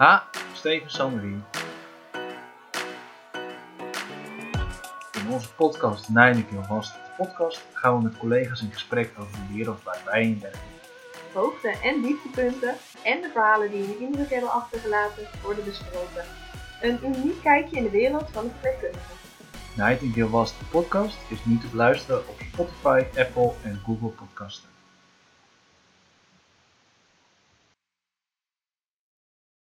Ha, Steven Sanderie. In onze podcast Nijenkill Vast, de podcast gaan we met collega's in gesprek over de wereld waar wij in werken. Hoogte- en dieptepunten en de verhalen die een indruk hebben achtergelaten worden besproken. Een uniek kijkje in de wereld van de verpleegkundige. Nightingale was de podcast is nu te beluisteren op Spotify, Apple en Google Podcasten.